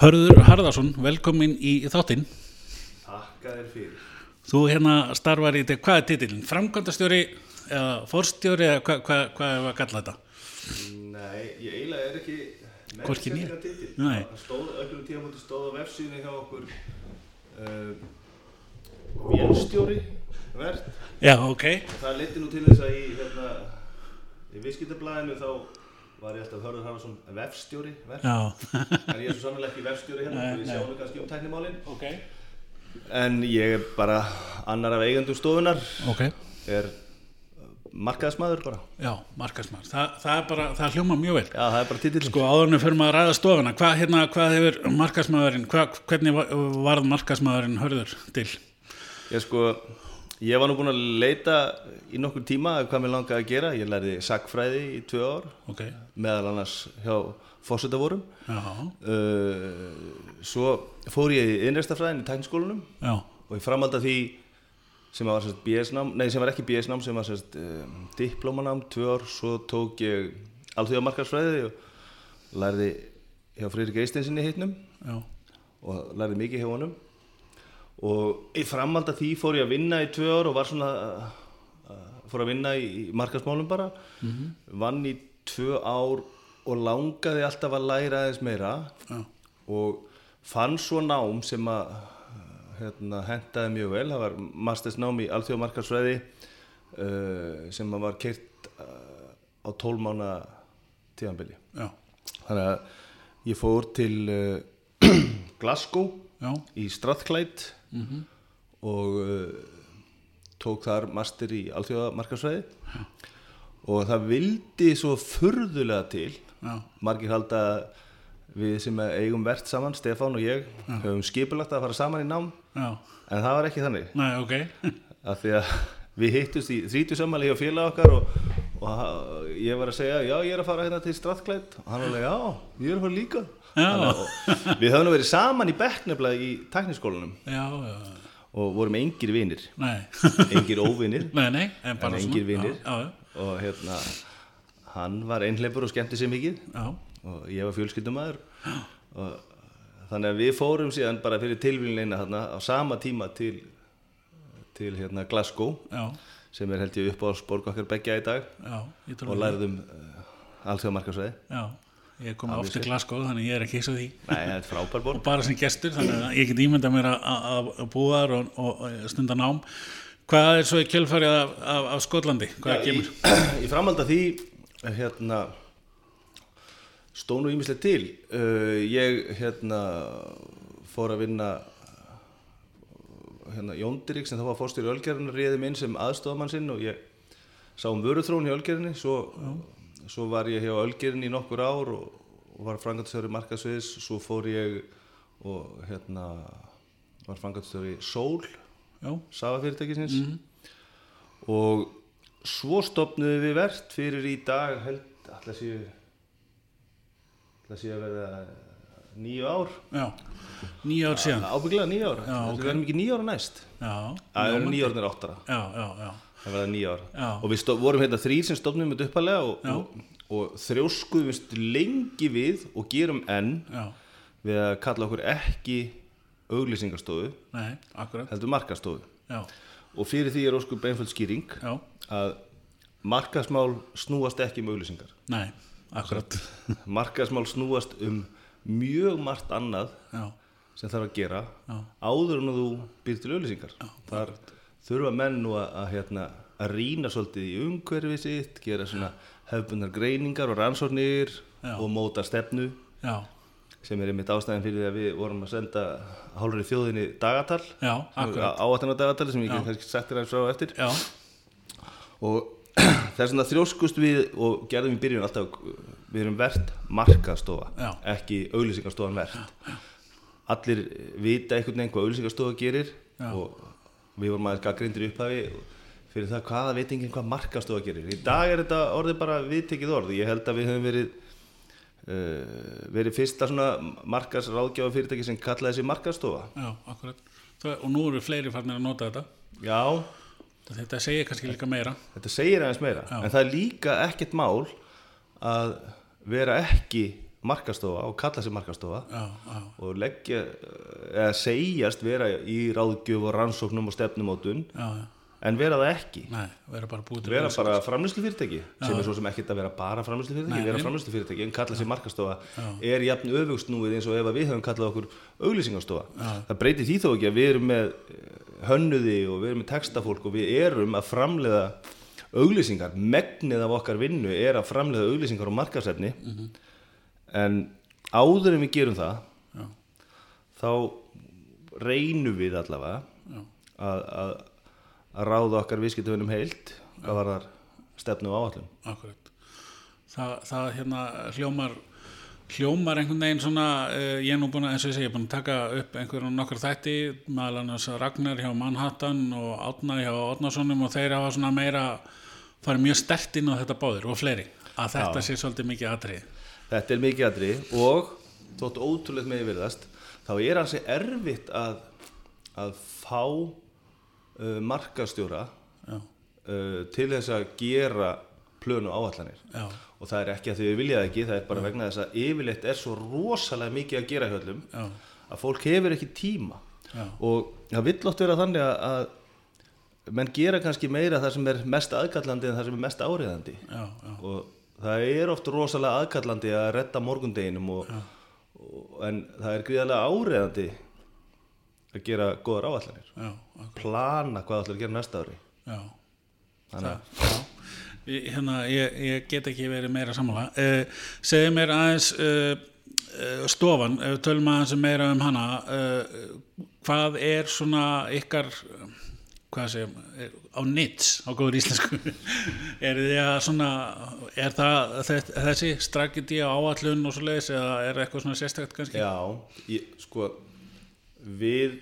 Hörður Harðarsson, velkomin í þáttinn. Takka þér fyrir. Þú hérna starfar í, þetta- hvað er titilin? Framkvæmdastjóri eða forstjóri eða hvað hva, hva er að kalla þetta? Nei, ég eiginlega er ekki með Hvorki né. sérstakan titil. Nei. Það stóð, öllum tímafóti stóð á vefsíðinu hjá okkur uh, vélstjóri verð. Já, ok. Það leiti nú til þess að í, hérna, í viðskiptablaðinu þá var ég alltaf Hörður Haraldsson vefstjóri verð. Já, En ég er svo sannlega ekki vefstjóri hérna, Nei, við sjáum kannski um tæknimálinn. ok. En ég er bara annar af eigendum stofunar, Ok, er markaðsmaður bara. já, markasmaður. Þa, það er bara, það hljóma mjög vel. Já, það er bara titillin. Sko áðurinn fyrir maður að ræða stofuna, hvað, hérna, hvað hefur markasmaðurinn, hvað, hvernig va- varð markasmaðurinn hörður til? Ég sko, ég var nú búinn að leita í nokkur tíma að hvað mér langaði að gera. Ég lærði sakfræði í tvö ár, Ok, meðal annars hjá fósitavorum. já, Uh, svo fór ég í innræstafræðin í tækniskólanum já, og ég framhaldi að því sem var sérst BS-nám, nei sem var ekki BS-nám, sem var sérst um, diplómanám, tvö ár, svo tók ég alþjóða markarsfræði og lærði hjá Friðrik Eisteinsinni hittnum og lærði mikið hjá honum og í framhald að því fór ég að vinna í tvö ár og var svona uh, uh, fór að vinna í, markasmálum bara. Vann í tvö ár og langaði alltaf að læra aðeins meira. Já, og fann svo nám sem að uh, hérna, hentaði mjög vel. Það var mastersnám í alþjóðmarkarsfræði uh, sem að var keirt uh, á 12 mánu tíðanbili já, þannig að ég fór til uh, Glasgow já, í Strathclyde og uh, tók þar master í alþjóðamarkarsfræði og það vildi svo furðulega til já, margir halda við sem eigum verðt saman, Stefán og ég höfum skipulagt að fara saman í nám. En það var ekki þannig. Nei, ok, af því að við hittust í þrítusamali hjá félag okkar og, og ég var að segja, já ég er að fara hérna til Strathclyde. Og hann var að, já, ég er að fara líka að- við höfum verið saman í bekknefla í tekniskólanum og vorum engir vinir. Nei, engir nei, en En engir já, og hérna hann var einhleipur og skemmti sér mikið. Já, og ég var fjölskyldumæður. Og þannig að við fórum síðan bara fyrir tilvílinleina þarna á sama tíma til til hérna Glasgow. Já, sem er held ég upp á borg okkar beggja í dag. Já, og lærðum uh, alþjóðamarkarsvæði Já, ég kom oft til Glasgow þannig ég er ekki hissa á því. Nei, er og bara sem gestur þannig að ég get ímyndað mér að- búa þar og, og, og stunda nám. Hvað er svo í kjölfarið af, af, af Skotlandi? Hvað Já, í, í framhald af því hérna stónu ímislega til. Uh, ég hérna fór að vinna hérna Jóndirík sem þá var fórstjóri Ölgerðin réði minn sem aðstofamann sinn og ég sá um vöruþrón í Ölgerðinni. Svo, svo var ég hjá Ölgerðin í nokkur ár og, og var frangatstjóri markasviðs svo fór ég og hérna var frangatstjóri Sól Já, Safa fyrirtækisins. Og svo stopnuðu við verðt fyrir í dag held alltaf séu alltaf séu að verða nýju ár. Já, nýja ár síðan. Ábygglega nýju ár. Ok. verðum ekki nýju ára næst. Já, það verðum nýju ára áttara. Já, já, já, það verða nýju ára og við vorum hérna þrýr sem stopnum þetta uppalega og, og, og þrjóskuðumst lengi við og gerum enn já, við að kalla okkur ekki auglýsingarstofu heldur markastofu Já, og fyrir því er óskup einföld skýring já, að markasmál snúast ekki um auglýsingar. Nei, akkurat. Markasmál snúast um mjög margt annað Já, sem þarf að gera Já. áður en þú býr til auglýsingar. Þar þurfa menn nú að, að, hérna, að rýna svolítið í umhverfi sitt gera svona hefbundar greiningar og rannsóknir Já. og móta stefnu já, sem er einmitt ástæðin fyrir því að við vorum að senda hálfri þjóðinni dagatal já, áættan dagatal sem ég get kannski þér aðeins frá eftir. Já, og þess vegna þrjóskust við og gerðum í byrjun alltaf við erum verðt markastofa ekki auglýsingastofan verðt allir vita einhvern veginn hvað auglýsingastofa gerir Já. og við vorum aðeins gaggrindir upphafi fyrir það hvaða veit enginn hvað markastofa gerir. Í dag er þetta orðið bara viðtekið orð. Ég held að við höfum verið uh, verið fyrsta svona markasráðgjáfa fyrirtæki sem kallaði sig markastofa já, akkurat. Það, Og nú eru fleiri farnir að nota þetta. Já, Þetta segir kannski líka meira. Þetta segir aðeins meira, Já. en það er líka ekkert mál að vera ekki markastofa og kalla sér markastofa já, já, og leggja eða segjast vera í ráðgjöf og rannsóknum og stefnumótun já, já. en vera það ekki. Nei, vera bara bara framlýslu fyrirtæki sem er svo sem ekkert að vera bara framlýslu fyrirtæki Nei, vera framlýslu fyrirtæki en kalla sér markastofa er jafn öfugst núið eins og ef við höfum kallað okkur auglýsingastofa. Það breytir því þó ekki að við erum með eh, hönnuði og við erum með textafólk og við erum að framleiða auglýsingar, megnið af okkar vinnu er að framleiða auglýsingar og markasefni en áður en við gerum það Já. þá reynum við allavega að, að, að ráða okkar viðskiptöfunum heilt hvað var þar stefnu og áallum Akkurat. Það, það hérna hljómar hljómar einhvern veginn svona uh, ég er nú búin að, eins og ég segi, ég er búin að taka upp einhverjum nokkur þætti, meðal annars Ragnar hjá Manhattan og Átnar hjá Átnarssonum og þeir hafa svona meira farið mjög stert inn á þetta báður og fleiri, að þetta sé svolítið mikið atrið. Þetta er mikið aðri og þótt ótrúlega með virðast þá er hansi erfitt að, að fá uh, markastjóra Já, uh, til þess að gera plönu áallanir já, og það er ekki að þau vilja það ekki, það er bara vegna þess að yfirleitt er svo rosalega mikið að gera hjá öllum já, að fólk hefur ekki tíma. Já, og það vill oft vera þannig að, að menn gera kannski meira það sem er mest aðkallandi en það sem er mest áriðandi já, já, og það er oft rosalega aðkallandi að redda morgundeginum og, og, en það er gríðarlega áriðandi að gera góðar áallanir akkurat, plana hvað að gera næsta ári. Já. þannig að hérna, ég, ég get ekki verið meira sammála. Uh, segðu mér aðeins uh, uh, stofan, tölum aðeins meira um hana, uh, hvað er svona ykkar, hvað segjum, er, á nits, á góður íslensku, er að svona, er það þess- þessi strakiti á áallun og svo leiðis eða er eitthvað svona sérstækt kannski? já, ég, sko við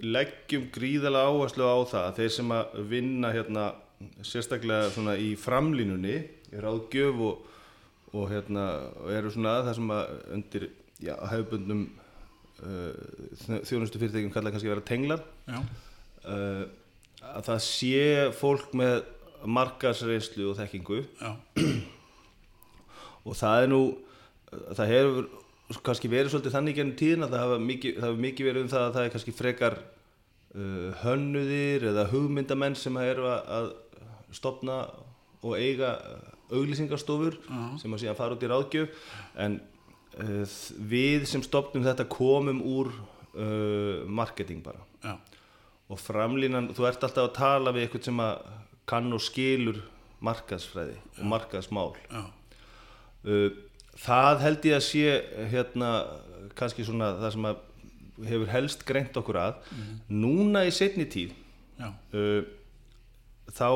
leggjum gríðarlega áherslu á það að þeir sem að vinna hérna sérstaklega svona í framlínunni í ráðgjöf og, og hérna og eru svona það sem að undir já, hefðbundnum uh, þjónustu fyrirtækjum kalla kannski að vera tenglar. Uh, að það sé fólk með markarsreynslu og þekkingu. Og það er nú það hefur kannski verið svolítið þannig gennum tíðina það hafa mikið, mikið verið um það að það er kannski frekar uh, hönnuðir eða hugmyndamenn sem eru að, að stopna og eiga auglýsingarstofur sem að síðan fara út í ráðgjöf. En uh, við sem stopnum þetta komum úr uh, marketing bara. Já, og framlínan, þú ert alltaf að tala við eitthvað sem að kann og skilur markaðsfræði og markaðsmál. Já, uh, það held ég að sé hérna kannski svona það sem að hefur helst greint okkur að. Núna í setni tíð já, uh, þá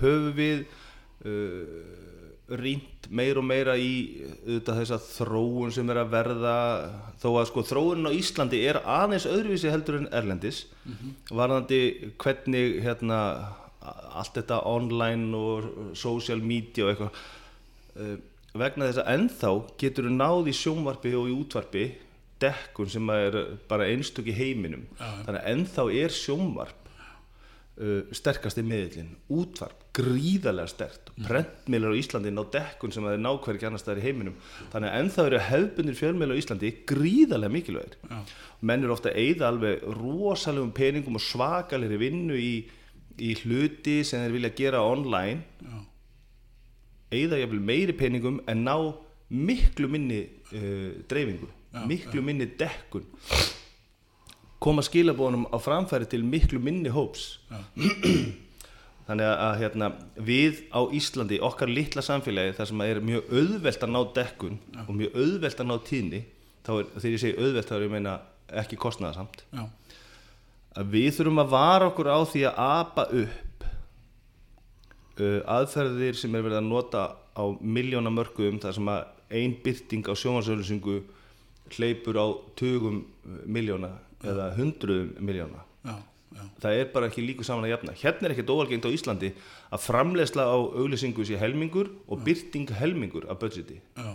höfum við uh, rýnt meir og meira í auðvitað þessa þróun sem er að verða. Þó að sko þróunin á Íslandi er aðeins öðruvísi heldur en Erlendis. Varðandi hvernig hérna allt þetta online og social media og eitthvað uh, vegna þess að ennþá getur þú náð í sjónvarpi og í útvarpi dekkun sem er bara einstök í heiminum. Þannig að ennþá er sjónvarp uh, sterkasti miðlinn útvarp, gríðarlega stert prentmiðlar á Íslandi ná dekkun sem að er nákværi annars staðar í heiminum. Þannig að ennþá eru hefbundir fjölmiðlar á Íslandi gríðarlega mikilvægir. Já. menn eru ofta að eyða alveg rosalegum peningum og svakalegri vinnu í, í hluti sem þeir vilja gera online. Já, eyða jafnvel meiri peningum en ná miklu minni uh, dreifingu, miklu minni dekkun. Koma skilabónum á framfæri til miklu minni hóps þannig að, hérna, við á Íslandi, okkar litla samfélagi þar sem að er mjög auðvelt að ná dekkun og mjög auðvelt að ná tíðni þá er, þegar ég segi auðvelt þá er ég meina ekki kostnaðasamt já, að við þurfum að vara okkur á því að apa upp uh, aðferðir sem er verið að nota á miljóna mörgum þar sem að ein byrting á sjónvarsauðlýsingu hleypur á tugum miljóna eða hundruðum miljóna já, já, það er bara ekki líku saman að jafna. Hérna er ekkert óalgengt á Íslandi að framleiðsla á auglýsingu sé helmingur og byrting helmingur af budgeti. Já,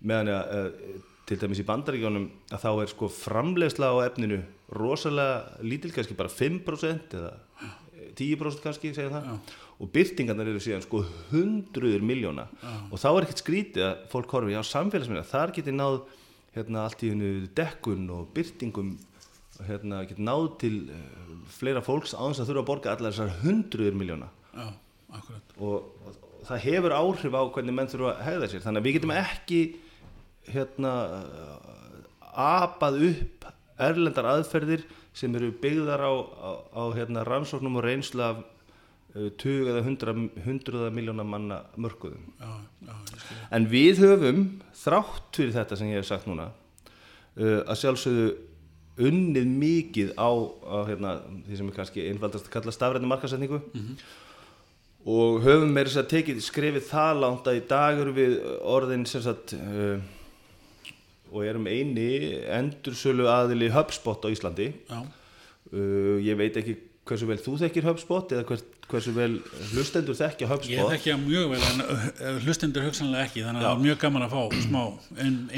meðan að uh, til dæmis í bandaríkjónum að þá er sko framleiðsla á efninu rosalega lítil, kannski bara 5% eða 10% kannski, segja það. Og byrtingarnar eru síðan sko hundruður miljóna og þá er ekkert skrítið að fólk horfi á samfélagsmiðla. Þar geti náð hérna, allt í hennu dekkun og byrtingum hérna, geti náð til uh, fleira fólks á þess að þurfa að borga allar þessar hundruður miljóna já, og, og það hefur áhrif á hvernig menn þurfa að hegða sér. Þannig að við getum ekki hérna apað upp erlendar aðferðir sem eru byggðar á, á, á hérna, rannsóknum og reynslu af uh, 20 eða 100, 100 miljóna manna mörkuðum. Já, já, en við höfum þrátt fyrir þetta sem ég hef sagt núna uh, að sjálfsögðu unnið mikið á, á hérna, því sem er kannski einfaldast að kalla stafræðni markasetningu og höfum meira þess að tekið skrefið það langt að í dag eru við orðin sem sagt uh, og erum eini endursölu aðili HubSpot á Íslandi. Uh, ég veit ekki hversu vel þú þekkir HubSpot eða hvers, hversu vel hlustendur þekkja ég HubSpot? þekki það mjög vel en uh, hlustendur hugsanlega ekki þannig að það er mjög gaman að fá smá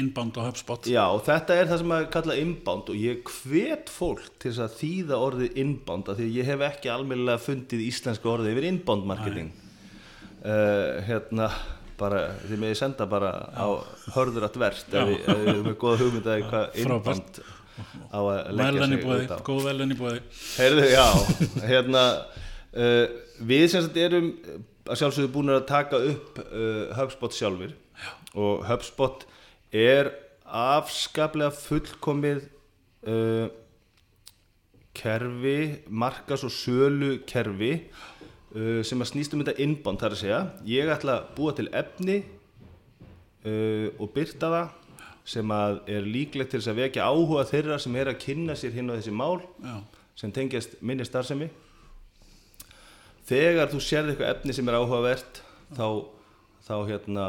innbánd og HubSpot. Já, og þetta er það sem að kalla inbound og ég hvet fólk til þess að þýða orðið inbound af því að ég hef ekki almennilega fundið íslensku orðið yfir inbound marketing. Uh, hérna bara, þið meði senda bara á hörður að verst ef við erum með góða hugmyndaði hvað inbound á að leggja sig bóði, út á. góð velun í bóði Heyrðu, já, hérna uh, við sem sagt erum að sjálfsögðu búin að taka upp uh, HubSpot sjálfur já. og HubSpot er afskaplega fullkomið uh, kerfi, markas og sölu kerfi uh, sem að snýst um þetta inbound þar að segja. Ég ætla að búa til efni uh, og byrta það sem að er líklegt til þess að vekja áhuga þeirra sem er að kynna sér hinn á þessi mál já, sem tengjast minni starfsemi. Þegar þú sérð eitthvað efni sem er áhugavert þá, þá hérna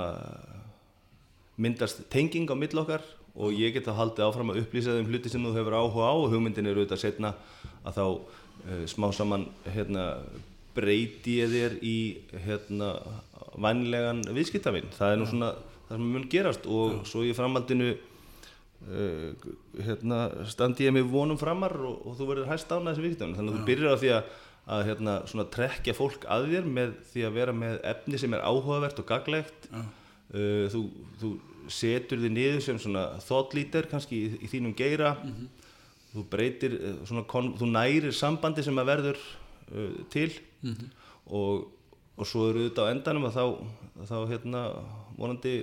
myndast tenging á mill okkar og ég get þá haldið áfram að upplýsa þeim hluti sem þú hefur áhuga á og hugmyndin er auðvitað setna að þá uh, smá saman hérna, breyti ég þér í hérna, vænlegan viðskiptavinn það er nú svona það sem mun gerast og svo í framhaldinu uh, hérna, standi ég með vonum framar og, og þú verður hæst ánað þessi viðskiptavinn þannig að þú byrjar á því að, að hérna, svona, trekkja fólk að þér með því að vera með efni sem er áhugavert og gaglegt já, uh, þú, þú setur þið niður sem leader kannski í, í þínum geira. Þú breytir uh, svona, kon, þú nærir sambandi sem að verður uh, til. Og, og svo eru þetta á endanum að þá, þá hérna vonandi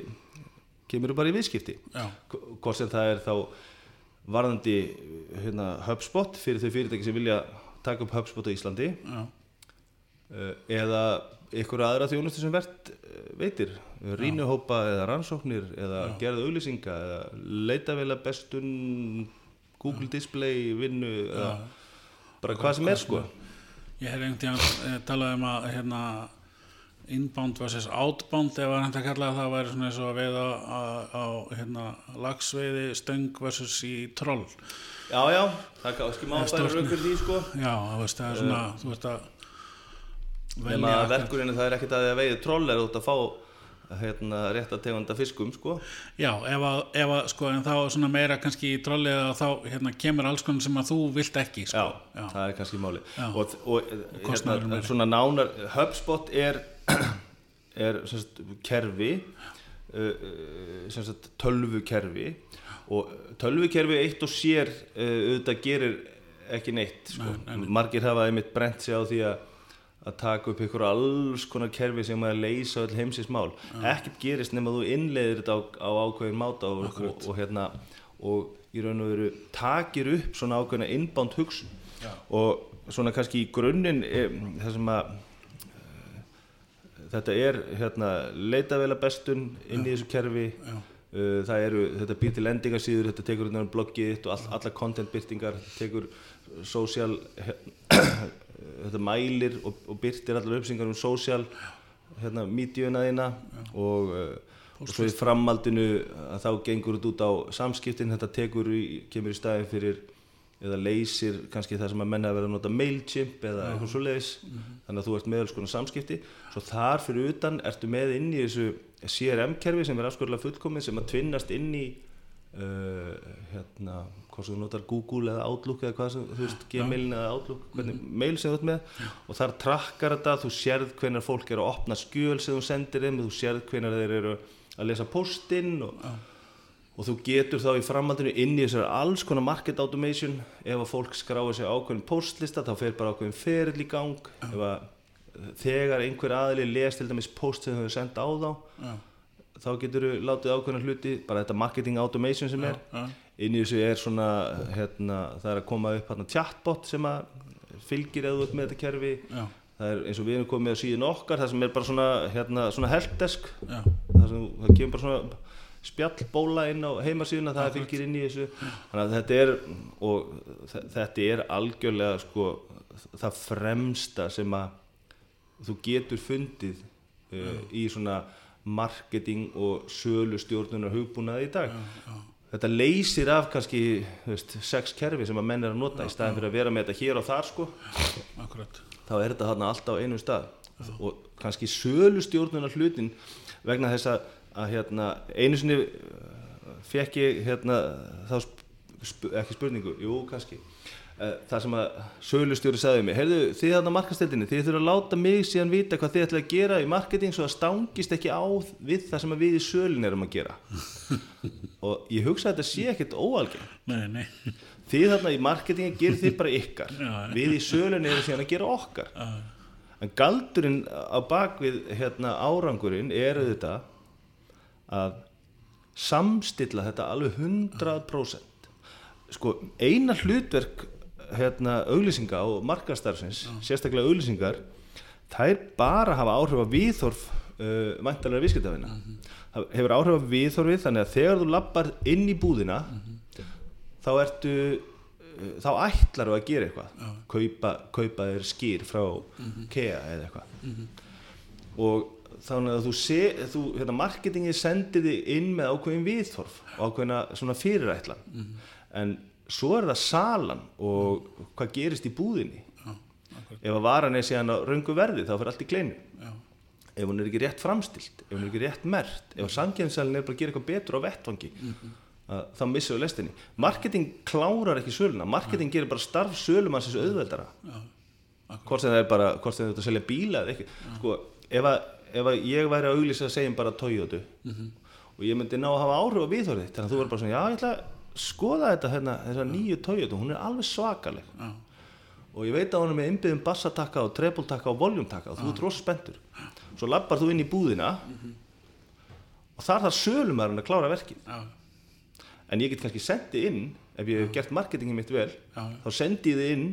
kemur bara í viðskipti. Já, hvort sem það er þá varðandi hérna, HubSpot fyrir þau fyrirtæki sem vilja taka upp HubSpot á Íslandi. Já, uh, eða ykkur aðra þjónustu sem verðt uh, veitir, rýnuhópa eða rannsóknir eða gerða auglýsinga eða leitavela bestun Google Display vinnu eða bara hvað sem er sko. Ég hef einhvern tíðan eh, talað um að hérna inbound versus outbound ef að hægt að kalla það væri svona eins og að veiða á, á hérna, lagsveiði stöng versus í troll. Já já, það er kannski má Það er bara stórt- raukur því sko. Já, veist, það er svona þú veist að að verkurinn það er ekkert að því að veiði troll er út að fá hérna, rétt að tegunda fiskum sko já, ef að, ef að sko, en þá svona meira kannski í trolli að þá hérna, kemur alls konar sem að þú vilt ekki já, sko. það er kannski máli Já. og, og kostnaðurinn hérna, svona nánar HubSpot er, er sagt, kerfi sagt, tölvukerfi og tölvukerfi eitt og sér uh, auðvitað gerir ekki neitt sko. Nei, nei, margir hafa einmitt brent sig á því að að taka upp ykkur alls konar kerfi sem að leysa öll heimsins mál. Ekkert gerist nema þú innleiðir þetta á, á ákveðin máta og, og, og, hérna, og í raun og veru takir upp svona ákveðina innbánd hugsun. Já. og svona kannski í grunninn eh, það sem að eh, þetta er hérna, leitavela bestun inn í þessu kerfi. Uh, það eru, þetta býr til endingarsýður þetta tekur hérna bloggið og all, alla contentbyrtingar tekur social þetta mælir og, og byrtir allar uppsingar um social hérna, mídíuna þína og, uh, og svo í framaldinu að þá gengur þetta út á samskiptin. Þetta tekur í, kemur í staðin fyrir eða leysir kannski það sem að menna að vera að nota mailchimp eða eitthvað svo leiðis þannig að þú ert með alls konar samskipti. Svo þar fyrir utan ertu með inn í þessu CRM-kerfi sem er afskurðlega fullkomið sem að tvinnast inn í uh, hérna, hvort sem þú notar Google eða Outlook eða hvað sem, þú veist, Gmailin eða Outlook, hvernig mail sem þú ert með. Og þar trakkar þetta, þú sérð hvenar fólk er að opna skjöl sem þú sendir þeim, þú sérð hvenar þeir eru að lesa postinn og, og þú getur þá í framhaldinu inn í þessari alls konar market automation. Ef að fólk skráir sig á ákveðin postlista þá fer bara ákveðin ferill í gang. Ef að þegar einhver aðli les til dæmis post sem þau hefur senda á þá Já. Þá getur þú látið ákveðna hluti bara þetta marketing automation sem er. Já. inn í þessu er svona hérna, það er að koma upp hérna, chatbot sem að fylgir eða út með þetta kerfi. Já. það er eins og við erum komið á síðan okkar það sem er bara svona, hérna, svona helpdesk. Það, sem, það kemur bara svona spjallbóla inn á heimasíðuna það fylgir inn í þessu. Þannig að þetta er og þe- þetta er algjörlega sko það fremsta sem að þú getur fundið uh, í svona marketing og sölu stjórnunar hugbúnaði í dag. Þetta leysir af kannski veist, sex kerfi sem að menn er að nota í staðin fyrir að vera með þetta hér og þar sko. Þá er þetta þarna alltaf á einum stað. Og kannski sölu stjórnunar hlutin vegna þess að, að hérna, einu sinni uh, fekk ég hérna, þá sp ekki spurningu, jú kannski það sem að sölustjóri sagði mig, heyrðu þið þarna markastildinni þið þurfa að láta mig síðan vita hvað þið ætla að gera í marketing svo að stangist ekki á við það sem við í sölun erum að gera. Og ég hugsa að þetta sé ekkert óalgeng þið þarna í marketingi gerir þið bara ykkar. Við í sölun erum síðan að gera okkar. Já. en galdurinn á bakvið hérna, árangurinn er auðvitað að samstilla þetta alveg 100% sko eina hlutverk hérna, auglýsinga og markastarfsins sérstaklega auglýsingar þær bara hafa áhrif á viðhorf uh, væntalega viðskiptafina það hefur áhrif á viðhorfið þannig að þegar þú lappar inn í búðina þá ertu uh, þá ætlar þú að gera eitthvað. Kaupa, kaupa þér skýr frá KEA eða eitthvað. Og þannig að þú sé þú, hérna, marketingi sendir þig inn með ákveðin viðhorf og ákveðina svona fyrirætlan. En svo er það salan og hvað gerist í búðinni. Ef að varan er síðan á röngu verði þá fyrir allt í kleinu Já. ef hún er ekki rétt framstilt ef hún er ekki rétt mert ef samkjæmsalinn er bara að gera eitthvað betur á vettvangi að, þá missum við lestinni. Marketing klárar ekki söluna. Marketing gerir bara starf sölumannsins auðveldara. Hvort sem það er bara hvort sem það er að selja bíla sko, ef, að, ef að ég væri að auglýsa segja bara Toyota og ég myndi ná að hafa áhrif á viðhorðið þannig að þú verður bara svona, já ég ætla skoða þetta hérna, þessa nýju Toyota, hún er alveg svakaleg. Já. og ég veit að hún er með innbyggðum bassatakka og trebultakka og voljumtakka og þú ert rosa spenntur. Svo lappar þú inn í búðina og þar þarf sölumæðurinn að klára verkið. Já. en ég get kannski sendið inn ef ég hef gert marketingið mitt vel Já. þá sendi ég þið inn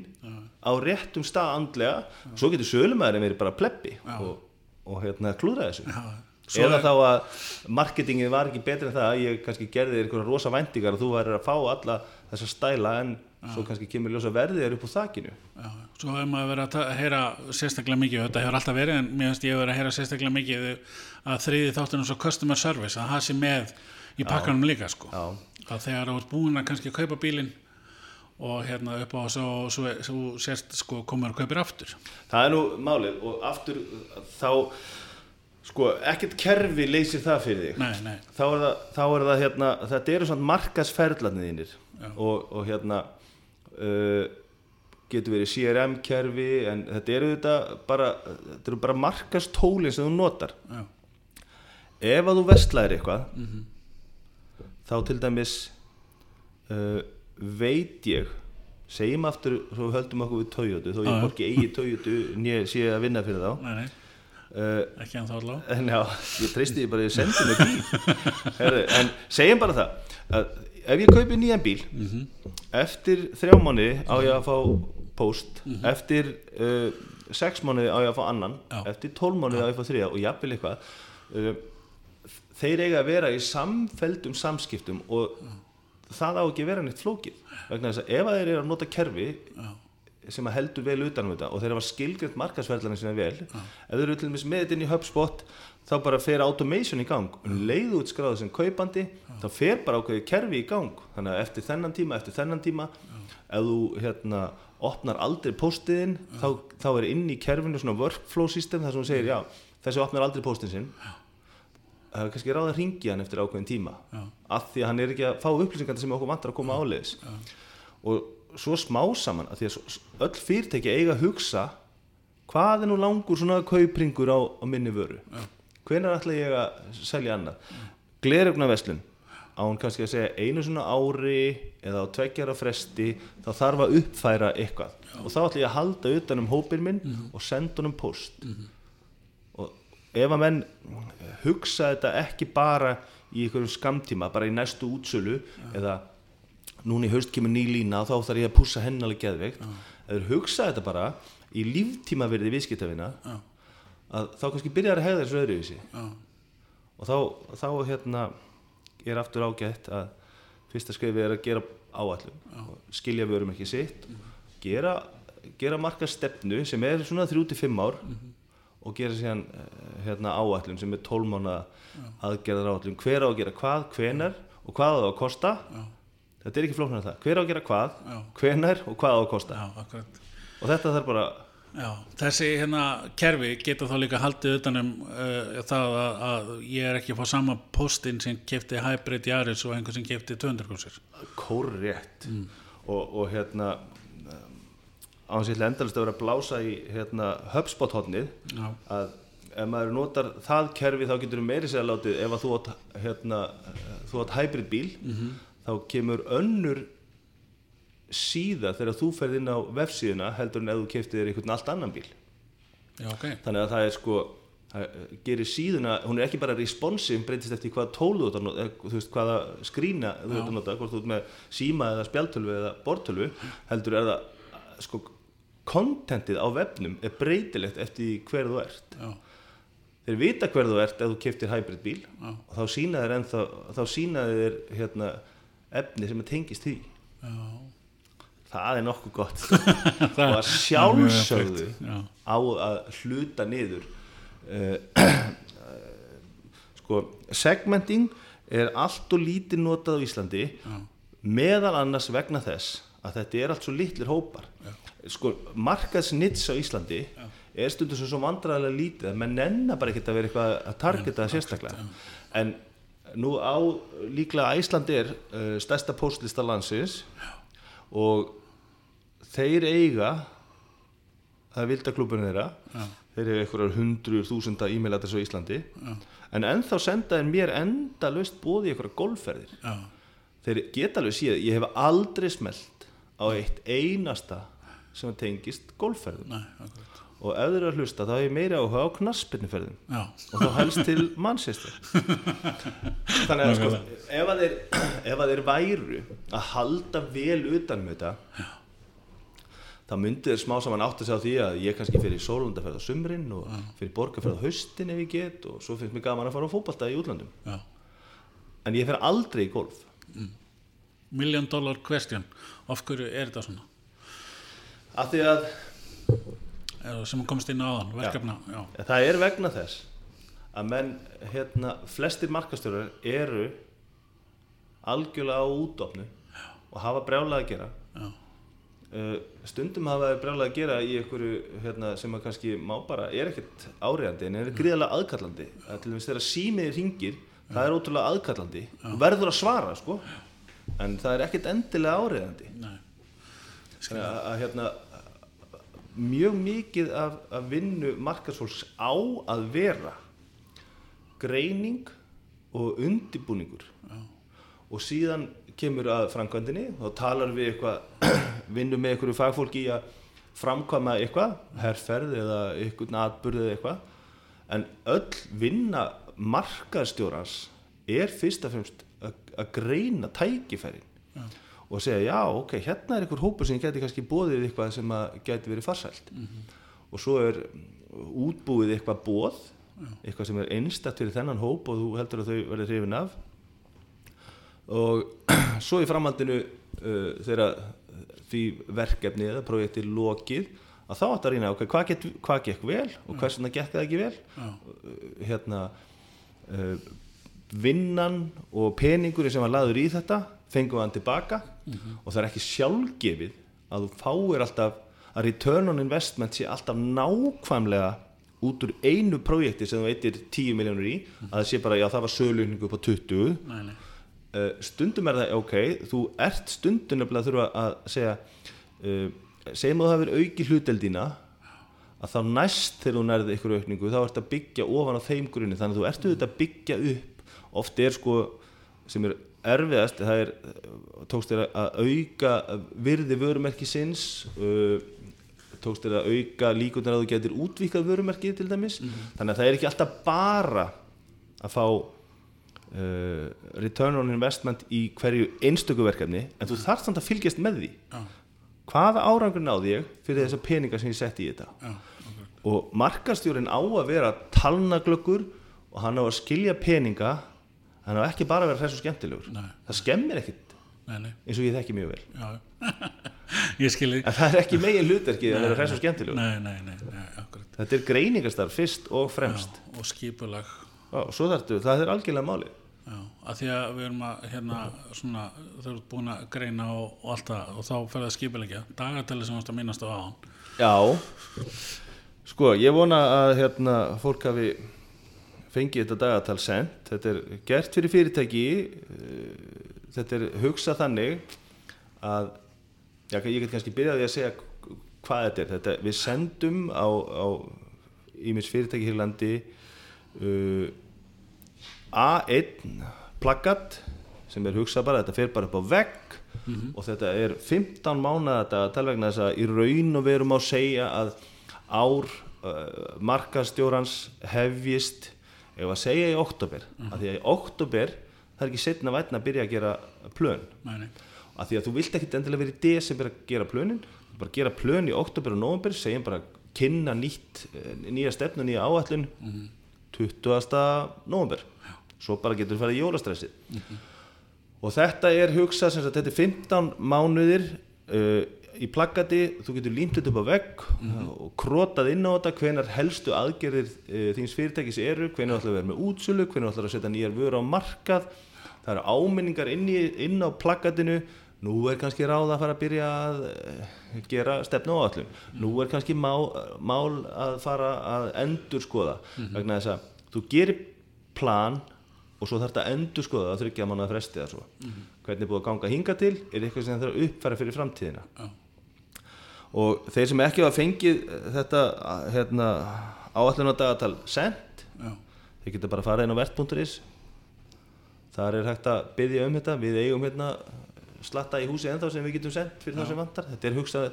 á réttum stað andlega og svo getur sölumæðurinn verið bara plebbi og, og hérna klúðra þessu Já. eða þá að marketingið var ekki betri en það að ég kannski gerði þér einhverja rosa væntingar og þú væri að fá alla þessa stæla en svo kannski kemur ljósa verðið þér upp úr þakinu Já, svo hefur maður verið að heyra sérstaklega mikið, þetta hefur alltaf verið en mér finnst ég hefur verið að heyra sérstaklega mikið að þriði þáttunum svo customer service að sé með í pakkanum líka sko. Já. að þegar þú ert búin að kannski kaupa bílinn og hérna upp á svo, svo, svo sérst sko komur og kaupir aftur það er nú málið og aftur þá sko ekkert kerfi leysir það fyrir þig. Nei, nei, þá er það, þá er það hérna, þetta eru svona markasferðlarnir þínir. Og, og hérna uh, getur verið CRM kerfi en þetta eru þetta bara þetta eru bara markastólin sem þú notar. Já, ef að þú vestlæðir eitthvað þá til dæmis uh, veit ég segjum aftur svo höldum okkur við Toyota þó ég borgi eigi Toyota nýja sé að vinna fyrir þá. Nei, nei, uh, ekki hann þá alveg En já, ég treysti því bara að ég sendi mig bíl. Herðu, En segjum bara það að ef ég kaupi nýjan bíl eftir þrjá mánuði á ég að fá post eftir uh, sex mánuði á ég að fá annan Já. eftir tólf mánuði á ég að fá þriða og jafnvel eitthvað uh, þeir eiga að vera í samfeldum samskiptum og það á ekki að vera neitt flókið. Vegna þess að ef þeir eru að nota kerfi já, sem að heldur vel utan um þetta og þeir hafa skilgjönd markasverðlarinn sinna vel ef þeir eru til dæmis með þetta inn í HubSpot þá bara fer automation í gang. Um leiðu út skráðu sem kaupandi þá fer bara ákveði kerfi í gang. Þannig að eftir þennan tíma, eftir þennan tíma ef þú hérna opnar aldrei postiðin þá, þá er inn í kerfinu svona workflow system þar sem þú segir já, þessi opnar aldrei postin sinn. Það er kannski ráð að ringi hann eftir ákveðin tíma. Af því að hann er ekki að fá upplýsingar sem okkur vantar að koma áleiðis. Og svo smá saman af því að öll fyrirtæki eiga að hugsa hvað er nú langur svona kaupringur á, á minni vöru? Hvenær ætla ég að selja annað? Glerugna veslun á hann kannski að segja einu svona ári eða á tveggjara fresti þá þarf að uppfæra eitthvað. Og þá ætla ég að halda utan um hópin minn og senda honum post og ef að menn hugsa þetta ekki bara í einhverjum skamtíma, bara í næstu útsölu eða núna í haust kemur ný lína og þá þarf ég að pússa hennalega geðveikt. Ef þeir hugsa þetta bara í líftíma verði viðskiptavina Já. að þá kannski byrjar að hegða þessu öðruvísi. Já. og þá, þá hérna er aftur ágætt að fyrsta skrifið er að gera áallum og skilja vörum ekki sitt gera, gera marka stefnu sem er svona 3-5 ár og gera síðan eh, hérna, áallum sem er 12 mánu aðgerðar áallum hver á að gera hvað, hvenar og hvað á það að kosta Já. Þetta er ekki flóknar það. Hver á að gera hvað, Já. hvenar og hvað á að kosta? Já, og þetta þarf bara Já, þessi hérna kerfi getur þá líka haldið utanum uh, það að, að ég er ekki að fá sama postin sem kefti Hybrid Yaris og einhver sem kefti 200 kursir. kórrétt. Og, og hérna á hans ég endalist að vera að blása í hérna, HubSpot hodnið að ef maður notar það kerfi þá getur þú meiri segja látið ef að þú átt, hérna, þú átt hybrid bíl þá kemur önnur síða þegar þú ferð inn á vefsíðuna heldur en ef þú keftið þér einhvern allt annan bíl. Já, ok. þannig að það er sko það gerir síðuna, hún er ekki bara responsive breytist eftir hvað tólu þú að eða, þú veist hvaða skrína þú ert að nota hvort þú ert með síma eða spjaltölvu eða bortölvu heldur er það sko kontentið á vefnum er breytilegt eftir hver þú ert. Já, þeir vita hver þú ert ef þú keftir hybrid bíl. Já. og þá sína þeir ennþá þá sína þeir hérna efni sem tengist því. Já. það er nokkuð gott. Og að sjálfsögðu Já, á að hluta niður uh, sko segmenting er allt og lítið notað á Íslandi já, meðal annars vegna þess að þetta er allt svo litlir hópar. Sko markaðsnits á Íslandi er stundum svo, svo vandræðilega lítið að menn nennar bara ekki að vera eitthvað að targeta það sérstaklega. en nú á líklega Íslandi er uh, stærsta póstlista landsins og þeir eiga það er vildaklúburinn þeirra Já. þeir eru einhverjar hundruður þúsunda e-mailadress á Íslandi Já. en ennþá senda þeir mér enda löst bóði einhverjar golfferðir já, þeir geta alveg síðan, ég hef aldrei smelt á eitt einasta sem tengist golfferðum nei. Og ef þeir eru að hlusta þá hef ég meira áhuga á knaspinnuferðum Já, og þá helst til Manchester. Þannig að sko ef að, þeir, ef að þeir væru að halda vel utan um þetta þá myndi þeir smá saman átt að segja því að ég kannski fyrir sólandaferð á sumrin og fyrir borgarferð á haustin ef ég get og svo finnst mér gaman að fara á fótballta í útlandum já. en ég fer aldrei í golf. Million dollar question. Af hverju er þetta svona? af því að sem komst inn á þann, verkefna. Já, það er vegna þess að menn hérna, flestir markastjórar eru algjörlega á útofnu og hafa brjálað að gera. Já, Uh, stundum hafa brjálað að gera í einhverju hérna, sem að kannski má bara er ekkert áriðandi en er gríðarlega aðkallandi. Að til dæmis þegar símiði ringir það er ótrúlega aðkallandi og verður að svara sko. En það er ekkert endilega áriðandi nei. Þannig að, að hérna mjög mikið af, af vinnu markarsfólks á að vera greining og undibúningur Já, og síðan kemur að framkvæmdini þá talar við eitthvað vinnum með einhverju fagfólki í að framkvæma eitthvað, herrferð eða einhvern atburð eða eitthvað. En öll vinna markaðstjórans er fyrst og fremst að greina tækifærin. Já. Og segja já, ok, hérna er einhver hópur sem geti kannski bóðið eitthvað sem geti verið farsælt. Og svo er útbúið eitthvað bóð eitthvað sem er einstakt fyrir þennan hóp og þú heldur að þau verði hrifin af. Og svo í framhaldinu uh, þegar því verkefni eða projekti lokið að þá átt að rýna ok, hvað, get, hvað gekk vel og hvers vegna gekk það ekki vel? Já, uh, hérna uh, vinnan og peningurinn sem var laður í þetta fengum við hann tilbaka. Og það er ekki sjálfgefið að þú fáir alltaf að return on investment sé alltaf nákvæmlega út úr einu projekti sem þú veitir 10 miljónur í. Að það sé bara, já það var söluningu upp á 20 nei, nei, uh, stundum er það ok þú ert stundum nefnilega að þurfa að segja uh, segjum að það hefur auki hluteldina að þá næst þegar þú nærði ykkur aukningu þá ert að byggja ofan á þeim grunni. Þannig að þú ert auðvitað að byggja upp. Oft er sko sem er erfiðast það er tókst þér að auka virði vörumerki sinns uh, tókst þér að auka líkundar að þú getur útvíkað vörumerki til dæmis. Þannig að það er ekki alltaf bara að fá uh, return on investment í hverju einstöku verkefni en þú þarft samt að fylgjast með því. Já, hvaða árangur náði ég fyrir þessa peninga sem ég setti í þetta? Já, ok, og markastjórin á að vera talnaglöggur og hann á að skilja peninga hann á ekki bara að vera hræs og skemmtilegur. Nei. það skemmir ekkit nei, nei, eins og ég þekki mjög vel. Ég skilji, en það er ekki megin hlutverkið að vera hræs og skemmtilegur. Nei, nei, nei, nei, akkurat, þetta er greiningastarf fyrst og fremst. Já, og skipulag, Já, og svo þarftu, það er algjörlega máli já, að því að við erum að, hérna, svona, þau eru búin að greina og, og allt það, og þá fer það skipulegja, dagatali sem varst að minnast á án, Já, sko, ég vona að hérna, fólk hafi fengið þetta dagatal sent. Þetta er gert fyrir fyrirtæki eh, þetta er hugsað þannig að já, ég get kannski byrjaði að segja hvað þetta er. Þetta, við sendum á, á ímis fyrirtæki hér landi uh, A1 plaggat sem er hugsað bara, þetta fer bara upp á vegg og þetta er 15 mánuða dagatal vegna þess að í raun og verum á segja að ár uh, markastjórans hefjist ef að segja í oktober af því að í oktober það er ekki setna vætna að byrja að gera plön. Nei, nei, af því að þú vilt ekkit endilega verið í desember að gera plönin. Bara gera plön í oktober og november segjum bara kynna nýtt eh, nýja stefnu, nýja áætlun. 20. november svo bara getur þú farið í jólastressið. Og þetta er hugsað sem sagt, þetta er 15 mánuðir uh, í plaggati, þú getur límt þetta upp á vegg og krotað inn á þetta hvenar helstu aðgerðir uh, þíns fyrirtækis eru, hvenar ætlar að vera með útsölu hvenar ætlar að setja nýjar vöru á markað. Það eru áminningar inn, í, inn á plaggatinu nú er kannski ráð að fara að byrja að eh, gera stefnu á allum nú er kannski má, mál að fara að endur skoða vegna þess að þú gerir plan og svo þarf þetta að endur skoða að þryggja manna fresti eða svo. Hvernig er búið að ganga hinga til er eitthvað sem þarf að uppfæra fyrir framtíðina. Já, og þeir sem ekki hafa fengið þetta hérna, áallun á dagatal sent já, þeir geta bara að fara inn á vert.is þar er hægt að byggja um þetta. Við eigum hérna slatta í húsi ennþá sem við getum sendt fyrir það sem vantar. Þetta er hugsað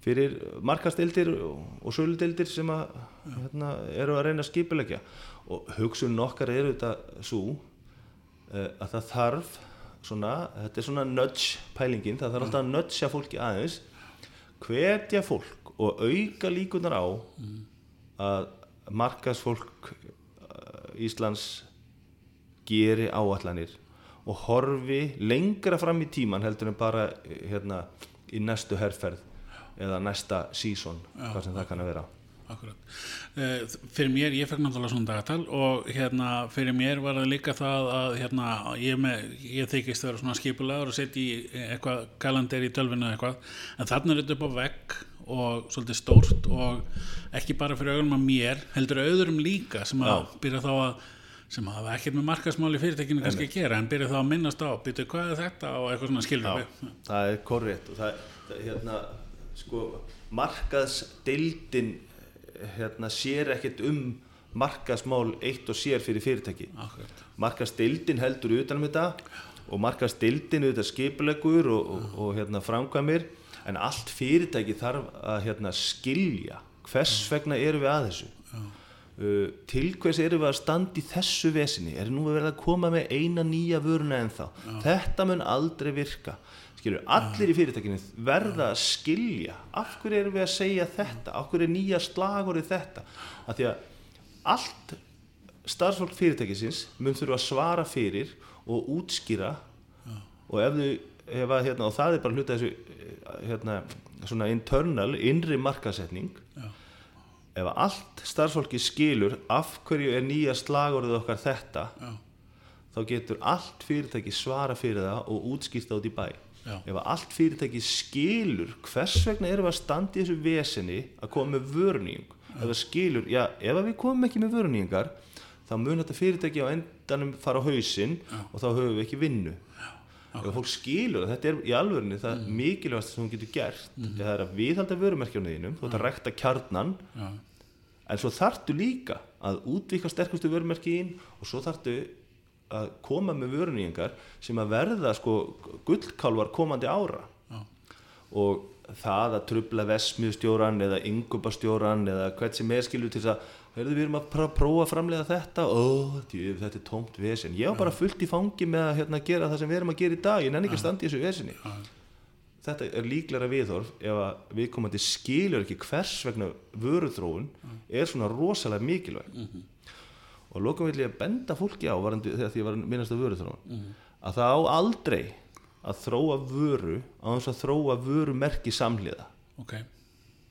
fyrir markastildir og, og söludildir sem að, hérna, eru að reyna að skipulegja og hugsun okkar eru þetta svo uh, að það þarf svona, þetta er svona nudge pælingin, það þarf alltaf að nudgea fólki aðeins hvetja fólk og auka líkunar á að markasfólk uh, Íslands geri áallanir og horfi lengra fram í tíman heldur en bara eh, hérna, í næstu herrferð eða næsta sísón, hvað sem það kann að vera akkurat. Uh, fyrir mér, ég fekk náttúrulega svona dagatal og hérna, fyrir mér var það líka það að hérna, ég, með, ég þykist að vera svona skipulegur og setja í eitthvað kalendir í tölvinu eða eitthvað, en þarna er þetta upp á vegg og svolítið stórt og ekki bara fyrir augunum að mér heldur auðurum líka sem að byrja þá að sem hafa ekkert með markasmáli fyrirtekinu kannski að gera en byrja þá að minnast á, byrja hvað er þetta? og eitthvað svona skilur við. það er korrétt og það, það hérna, sko, markaðsdeildin hérna, sér ekkert um markaðsmál eitt og sér fyrir fyrirtæki. Akkurat. markaðsdeildin heldur utanum þetta og markaðsdeildin auðvitað skipulegur og, og, og hérna, framkvæmir en allt fyrirtæki þarf að hérna, skilja hvers vegna eru við að þessu. Uh, til hvers eru við að standa í þessu vesinni er nú verið að koma með eina nýja vöruna en þá þetta mun aldrei virka skilur, allir í fyrirtækinu verða að skilja af hverju erum við að segja þetta af hverju er nýja slagur í þetta af því að allt starfsfólk fyrirtækisins mun þurfa að svara fyrir og útskýra og ef þau ef að, hérna, og það er bara hluta þessu hérna, svona internal, innri markasetning Já. ef allt starfsfólki skilur af hverju er nýja slagorðið okkar þetta Já. þá getur allt fyrirtæki svara fyrir það og útskýrt það út í bæ Já. ef allt fyrirtæki skilur hvers vegna erum við að standa í þessu veseni að koma með vörnýjung ef það skilur, já, ef við komum ekki með vörunýjingar þá mun þetta fyrirtæki á endanum fara á hausinn og þá höfum við ekki vinnu. Ef fólk skilur þetta er í alvörunni það mm. mikilvægast sem hún getur gert mm. það er að viðhalda vörumerkjónuðinum þú ert að rekta kjarnan já, en svo þartu líka að útvika sterkustu vörumerkiðin og svo þartu að koma með vörunýjingar sem að verða sko gullkálvar komandi ára. Já, og það að trubla vesmiðstjóran eða yngubastjóran eða hvert sem er skilur til þess að heyrðu við erum að pró- prófa að framlega þetta. Djú, þetta er tómt vesen. Ég var bara fullt í fangi með að hérna, gera það sem við erum að gera í dag. Ég nenni ekki að standa í þessu vesinni þetta er líklega viðhorf ef að viðkomandi skilur ekki hvers vegna vöruþróun er svona rosalega mikilvæg og lokum vil ég benda fólki á varandi, þegar því ég var að minnast af vöruþróun að það á aldrei að þróa vöru á þess að þróa vörumerki samhliða. Ok,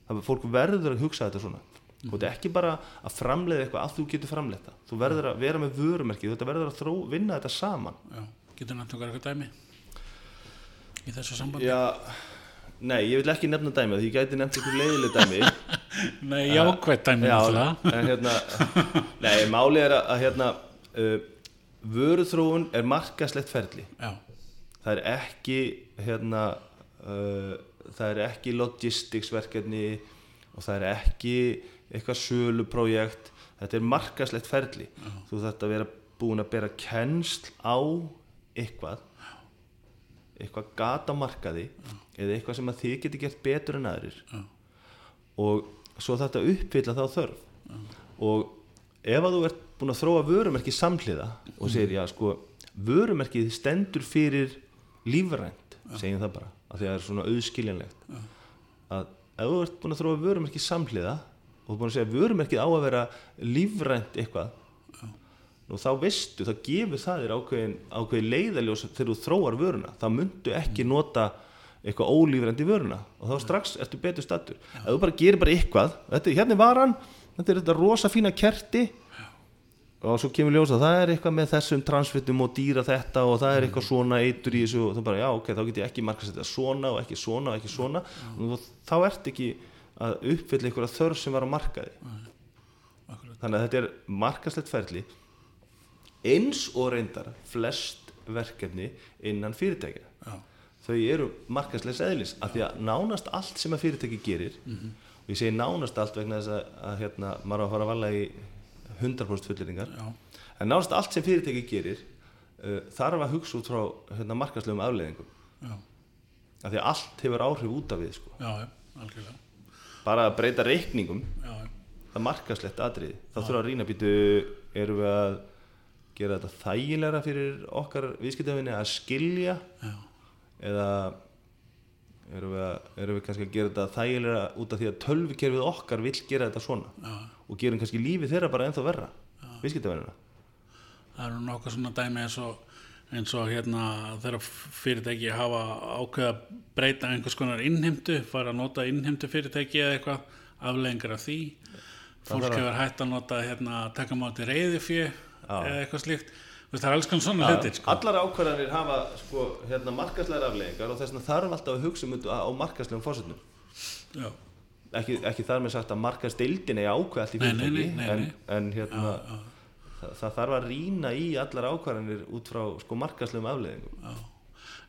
það fólk verður að hugsa þetta svona. Og þetta er ekki bara að framleiða eitthvað að þú getur framleitt það. Þú verður að vera með vörumerki þetta verður að þró, vinna þetta saman. Já, getur okkar eitthvað dæmi? Í þessu sambandi? Já, nei, ég vil ekki nefna dæmi því ég gæti nefnt einhver leiðileg dæmi. Nei, jákvætt dæmi já, en hérna nei, máli er að, hérna uh, vöruþróun er markaslegt ferli. Já, það er ekki hérna uh, það er ekki logistics verkefni og það er ekki eitthvað söluprójekt þetta er markaslegt ferli. Þú þarft að vera búin að bera kennsl á eitthvað eitthvað gata markaði eða eitthvað sem að þið geti gert betur en aðrir. Já. og svo að uppfylla þá þörf. Og ef að þú ert búin að þróa vörumerki samhliða og segir já sko vörumerkið stendur fyrir lífrænt, segjum það bara af því að það er svona auðskiljanlegt. Að ef þú ert búin að þróa vörumerki samhliða og þú ert búin að segja vörumerkið á að vera lífrænt eitthvað og þá veistu, þá gefur það þér ákveðin, ákveðin leiðaljós þegar þú þróar vöruna. Þá myndu ekki nota eitthvað ólífrænt í vöruna. Og þá strax ertu betur stattur ef þú bara gerir bara eitthvað þetta, hérna er varan, þetta er þetta rosa fína kerti. Og svo kemur ljósa það er eitthvað með þessum transfittum og dýra þetta og það er eitthvað svona eitur í þessu og þú bara já ok, þá get ég ekki markast þetta svona og ekki svona og ekki svona. Og þá ert ekki að uppfylla einhverja þörf sem var á markaði. Akkurat, þannig að þetta er markaslegt ferli eins og reyndar flest verkefni innan fyrirtækja. Já, þau eru markaslegs eðlis af því að nánast allt sem að fyrirtæki gerir og ég segi nánast allt vegna þess að, að hérna, maður á að fara að vala í 100% fulleringar já, en nánast allt sem fyrirtæki gerir uh, þarf að hugsa út frá hérna, markaslegum afleðingum af því að allt hefur áhrif út af við sko. já, algjörlega. Bara að breyta reikningum það markaslegt atriði. Þá þurfa að rýna býtu erum við að gera þetta þægilegra fyrir okkar viðskiptafinni að skilja? Já, eða erum við, að, erum við kannski að gera þetta þægilega út af því að tölvikerfið okkar vill gera þetta svona? Já. Og gerum kannski lífið þeirra bara ennþá verra viðskiptafinnina það eru nokkuð svona dæmi eins og eins og hérna þegar fyrirtæki hafa ákveða að breyta einhvers konar innheimtu, fara að nota innheimtu fyrirtæki eða eitthvað afleggingar af því. Fólk hefur hægt að nota hérna taka máti reyðifjö eða eitthvað slíkt. Þú veist, það er alls konar svona hlutir sko. allar ákvarðanir hafa sko, hérna, markaslegar afleggingar og þess vegna þarf alltaf að hugsa um þetta á markaslegum fórsögnum já, ekki, ekki þar með sagt að markasdeildin er ákveð allt í fyrirtæki en, en hérna Það, það þarf að rýna í allar ákvarðanir út frá sko, markaslegum afleðingum já.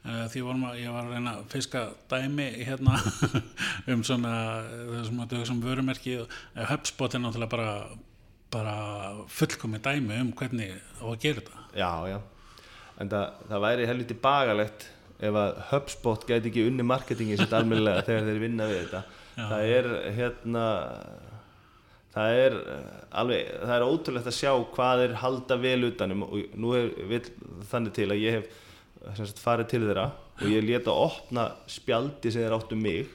Eh, því vorum að, ég var að reyna að fiska dæmi hérna um svona þessum að þessum vörumerki og eh, HubSpot er náttúrulega bara bara fullkomi dæmi um hvernig á að gera þetta. Já, já. En það, það væri helviti bagalegt ef að HubSpot gæti ekki unni marketingi sitt almennilega þegar þeir vinna við þetta. Það er hérna það er eh, alveg það er ótrúlegt að sjá hvað er halda vel utanum og nú er vil, þannig til að ég hef sagt, farið til þeirra og ég leta að opna spjaldi sem þeir áttu mig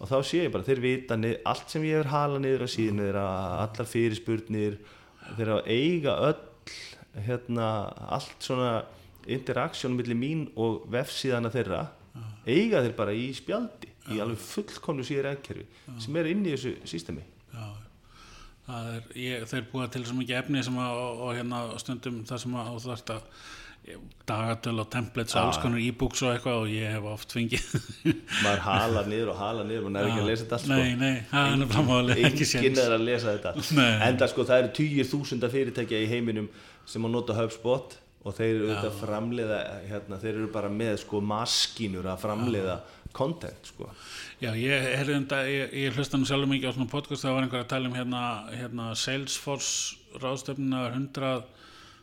og þá sé ég bara, þeir vita nið, allt sem ég hefur halað niður á síðan þeirra, allar fyrirspurnir þeirra að eiga öll hérna, allt svona interaktsjón millir mín og vefsíðana þeirra eiga þeir bara í spjaldi í alveg fullkomlu síður eðkerfi sem er inn í þessu sístemi Já, er, þeir búa til svo mikið efni sem að, og, og hérna stundum það sem að þú þarft að dagatöl og templates og alls konar e-books og eitthvað og ég hef oft fengið. Maður hala niður og hala niður og nefnir ekki að ah. lesa þetta sko. nei, nei, hann er framháðilega ekki séns. enginn er að lesa þetta. En það sko það eru týjir þúsunda fyrirtækja í heiminum sem á nota HubSpot og þeir eru auðvitað að framleiða hérna, þeir eru bara með sko maskinur að framleiða content sko. Já, ég, enda, um ég, ég hlusta nú sjálf mikið á svona podcast það var einhver að tala um hérna, hérna Salesforce ráðstöfnina 100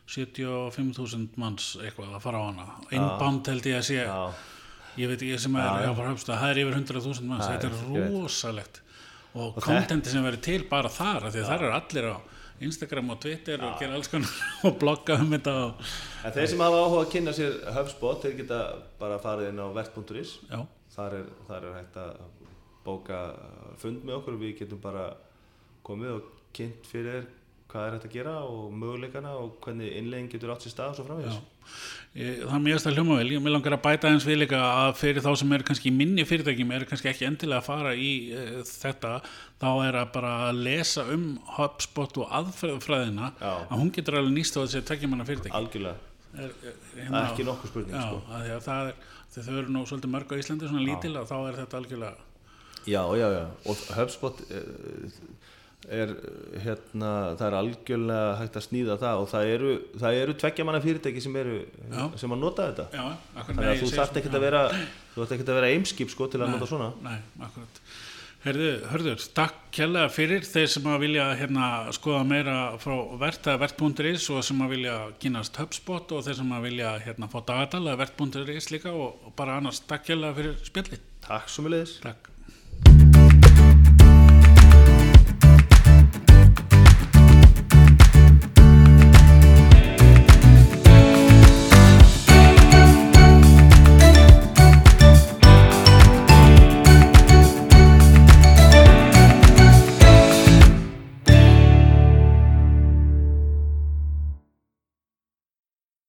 75.000 manns eitthvað að fara á hana. Einn band held ég að sé já. ég veit ég sem er að fara höfst að það er yfir 100.000 manns, þetta er rosalegt. Og kontenti sem verður til bara þar, því þar er allir á Instagram og Twitter já. og gera alls konar og blogga um þetta en þeir sem hafa áhuga að kynna sér HubSpot þeir geta bara farið inn á vert.is þar, þar er hægt að bóka fund með okkur og við getum bara komið og kynnt fyrir hvað er hægt að gera og möguleikana og hvernig innlegging getur átt sér stað og svo framvegis? Ég, það er mjög stað hljóma vel, ég vil langar að bæta eins við líka að fyrir þá sem eru kannski minni fyrirtækjum eru kannski ekki endilega að fara í uh, þetta, þá er að bara lesa um HubSpot og aðfræðina, Já. að hún getur alveg nýst á þessi tveggjumanna fyrirtæki. Algjörlega, er, það er ekki nokkuð spurning Já, sko. að að það er, þau eru nú svolítið mörg á Íslandi svona lítil að þá er þetta algjörlega Já, já, já, og HubSpot eh, er hérna, það er algjörlega hægt að snýða það og það eru, það eru tveggja manna fyrirtæki sem eru, Já. sem að nota þetta. Já, þannig að þú þarft ekkert að vera þú þarft ekkert að vera eimskip sko til að nota svona. Nei, akkurat. Herðu, hörður, takk kjærlega fyrir þeir sem að vilja hérna skoða meira frá vert að vert.is og sem að vilja kynast HubSpot og þeir sem að vilja hérna fá dagatal að vert.is líka og, og bara annars takk kjærlega fyrir spjalli Takk svo mjög Takk